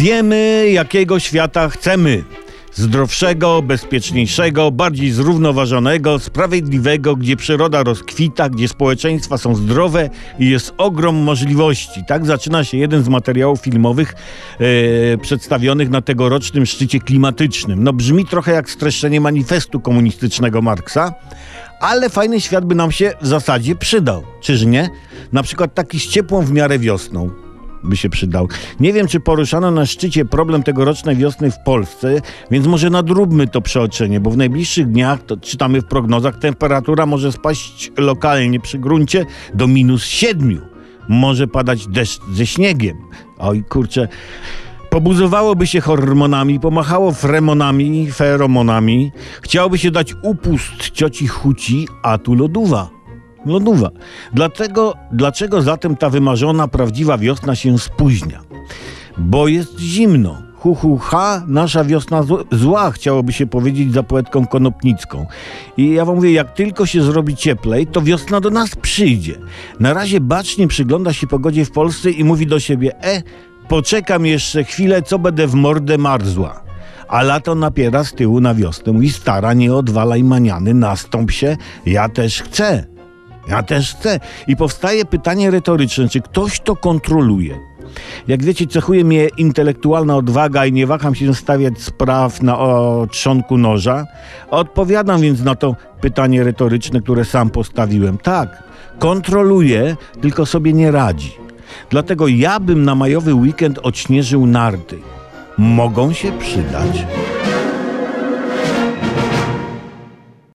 Wiemy, jakiego świata chcemy. Zdrowszego, bezpieczniejszego, bardziej zrównoważonego, sprawiedliwego, gdzie przyroda rozkwita, gdzie społeczeństwa są zdrowe i jest ogrom możliwości. Tak zaczyna się jeden z materiałów filmowych e, przedstawionych na tegorocznym szczycie klimatycznym. No brzmi trochę jak streszczenie manifestu komunistycznego Marksa, ale fajny świat by nam się w zasadzie przydał, czyż nie? Na przykład taki z ciepłą w miarę wiosną by się przydał. Nie wiem, czy poruszano na szczycie problem tegorocznej wiosny w Polsce, więc może nadróbmy to przeoczenie, bo w najbliższych dniach, to czytamy w prognozach, temperatura może spaść lokalnie przy gruncie do minus siedmiu. Może padać deszcz ze śniegiem. Oj, kurczę. Pobuzowałoby się hormonami, pomachało fremonami, feromonami. Chciałoby się dać upust cioci Huci, a tu loduwa. Loduwa. Dlatego, dlaczego zatem ta wymarzona, prawdziwa wiosna się spóźnia? Bo jest zimno. Hu, hu, ha, nasza wiosna zł- zła, chciałoby się powiedzieć za poetką konopnicką. I ja wam mówię, jak tylko się zrobi cieplej, to wiosna do nas przyjdzie. Na razie bacznie przygląda się pogodzie w Polsce i mówi do siebie, e, poczekam jeszcze chwilę, co będę w mordę marzła. A lato napiera z tyłu na wiosnę. Mówi, stara, nie odwalaj maniany, nastąp się, ja też chcę. Ja też chcę. I powstaje pytanie retoryczne, czy ktoś to kontroluje? Jak wiecie, cechuje mnie intelektualna odwaga i nie waham się stawiać spraw na trzonku noża. Odpowiadam więc na to pytanie retoryczne, które sam postawiłem. Tak, kontroluje, tylko sobie nie radzi. Dlatego ja bym na majowy weekend odśnieżył narty. Mogą się przydać.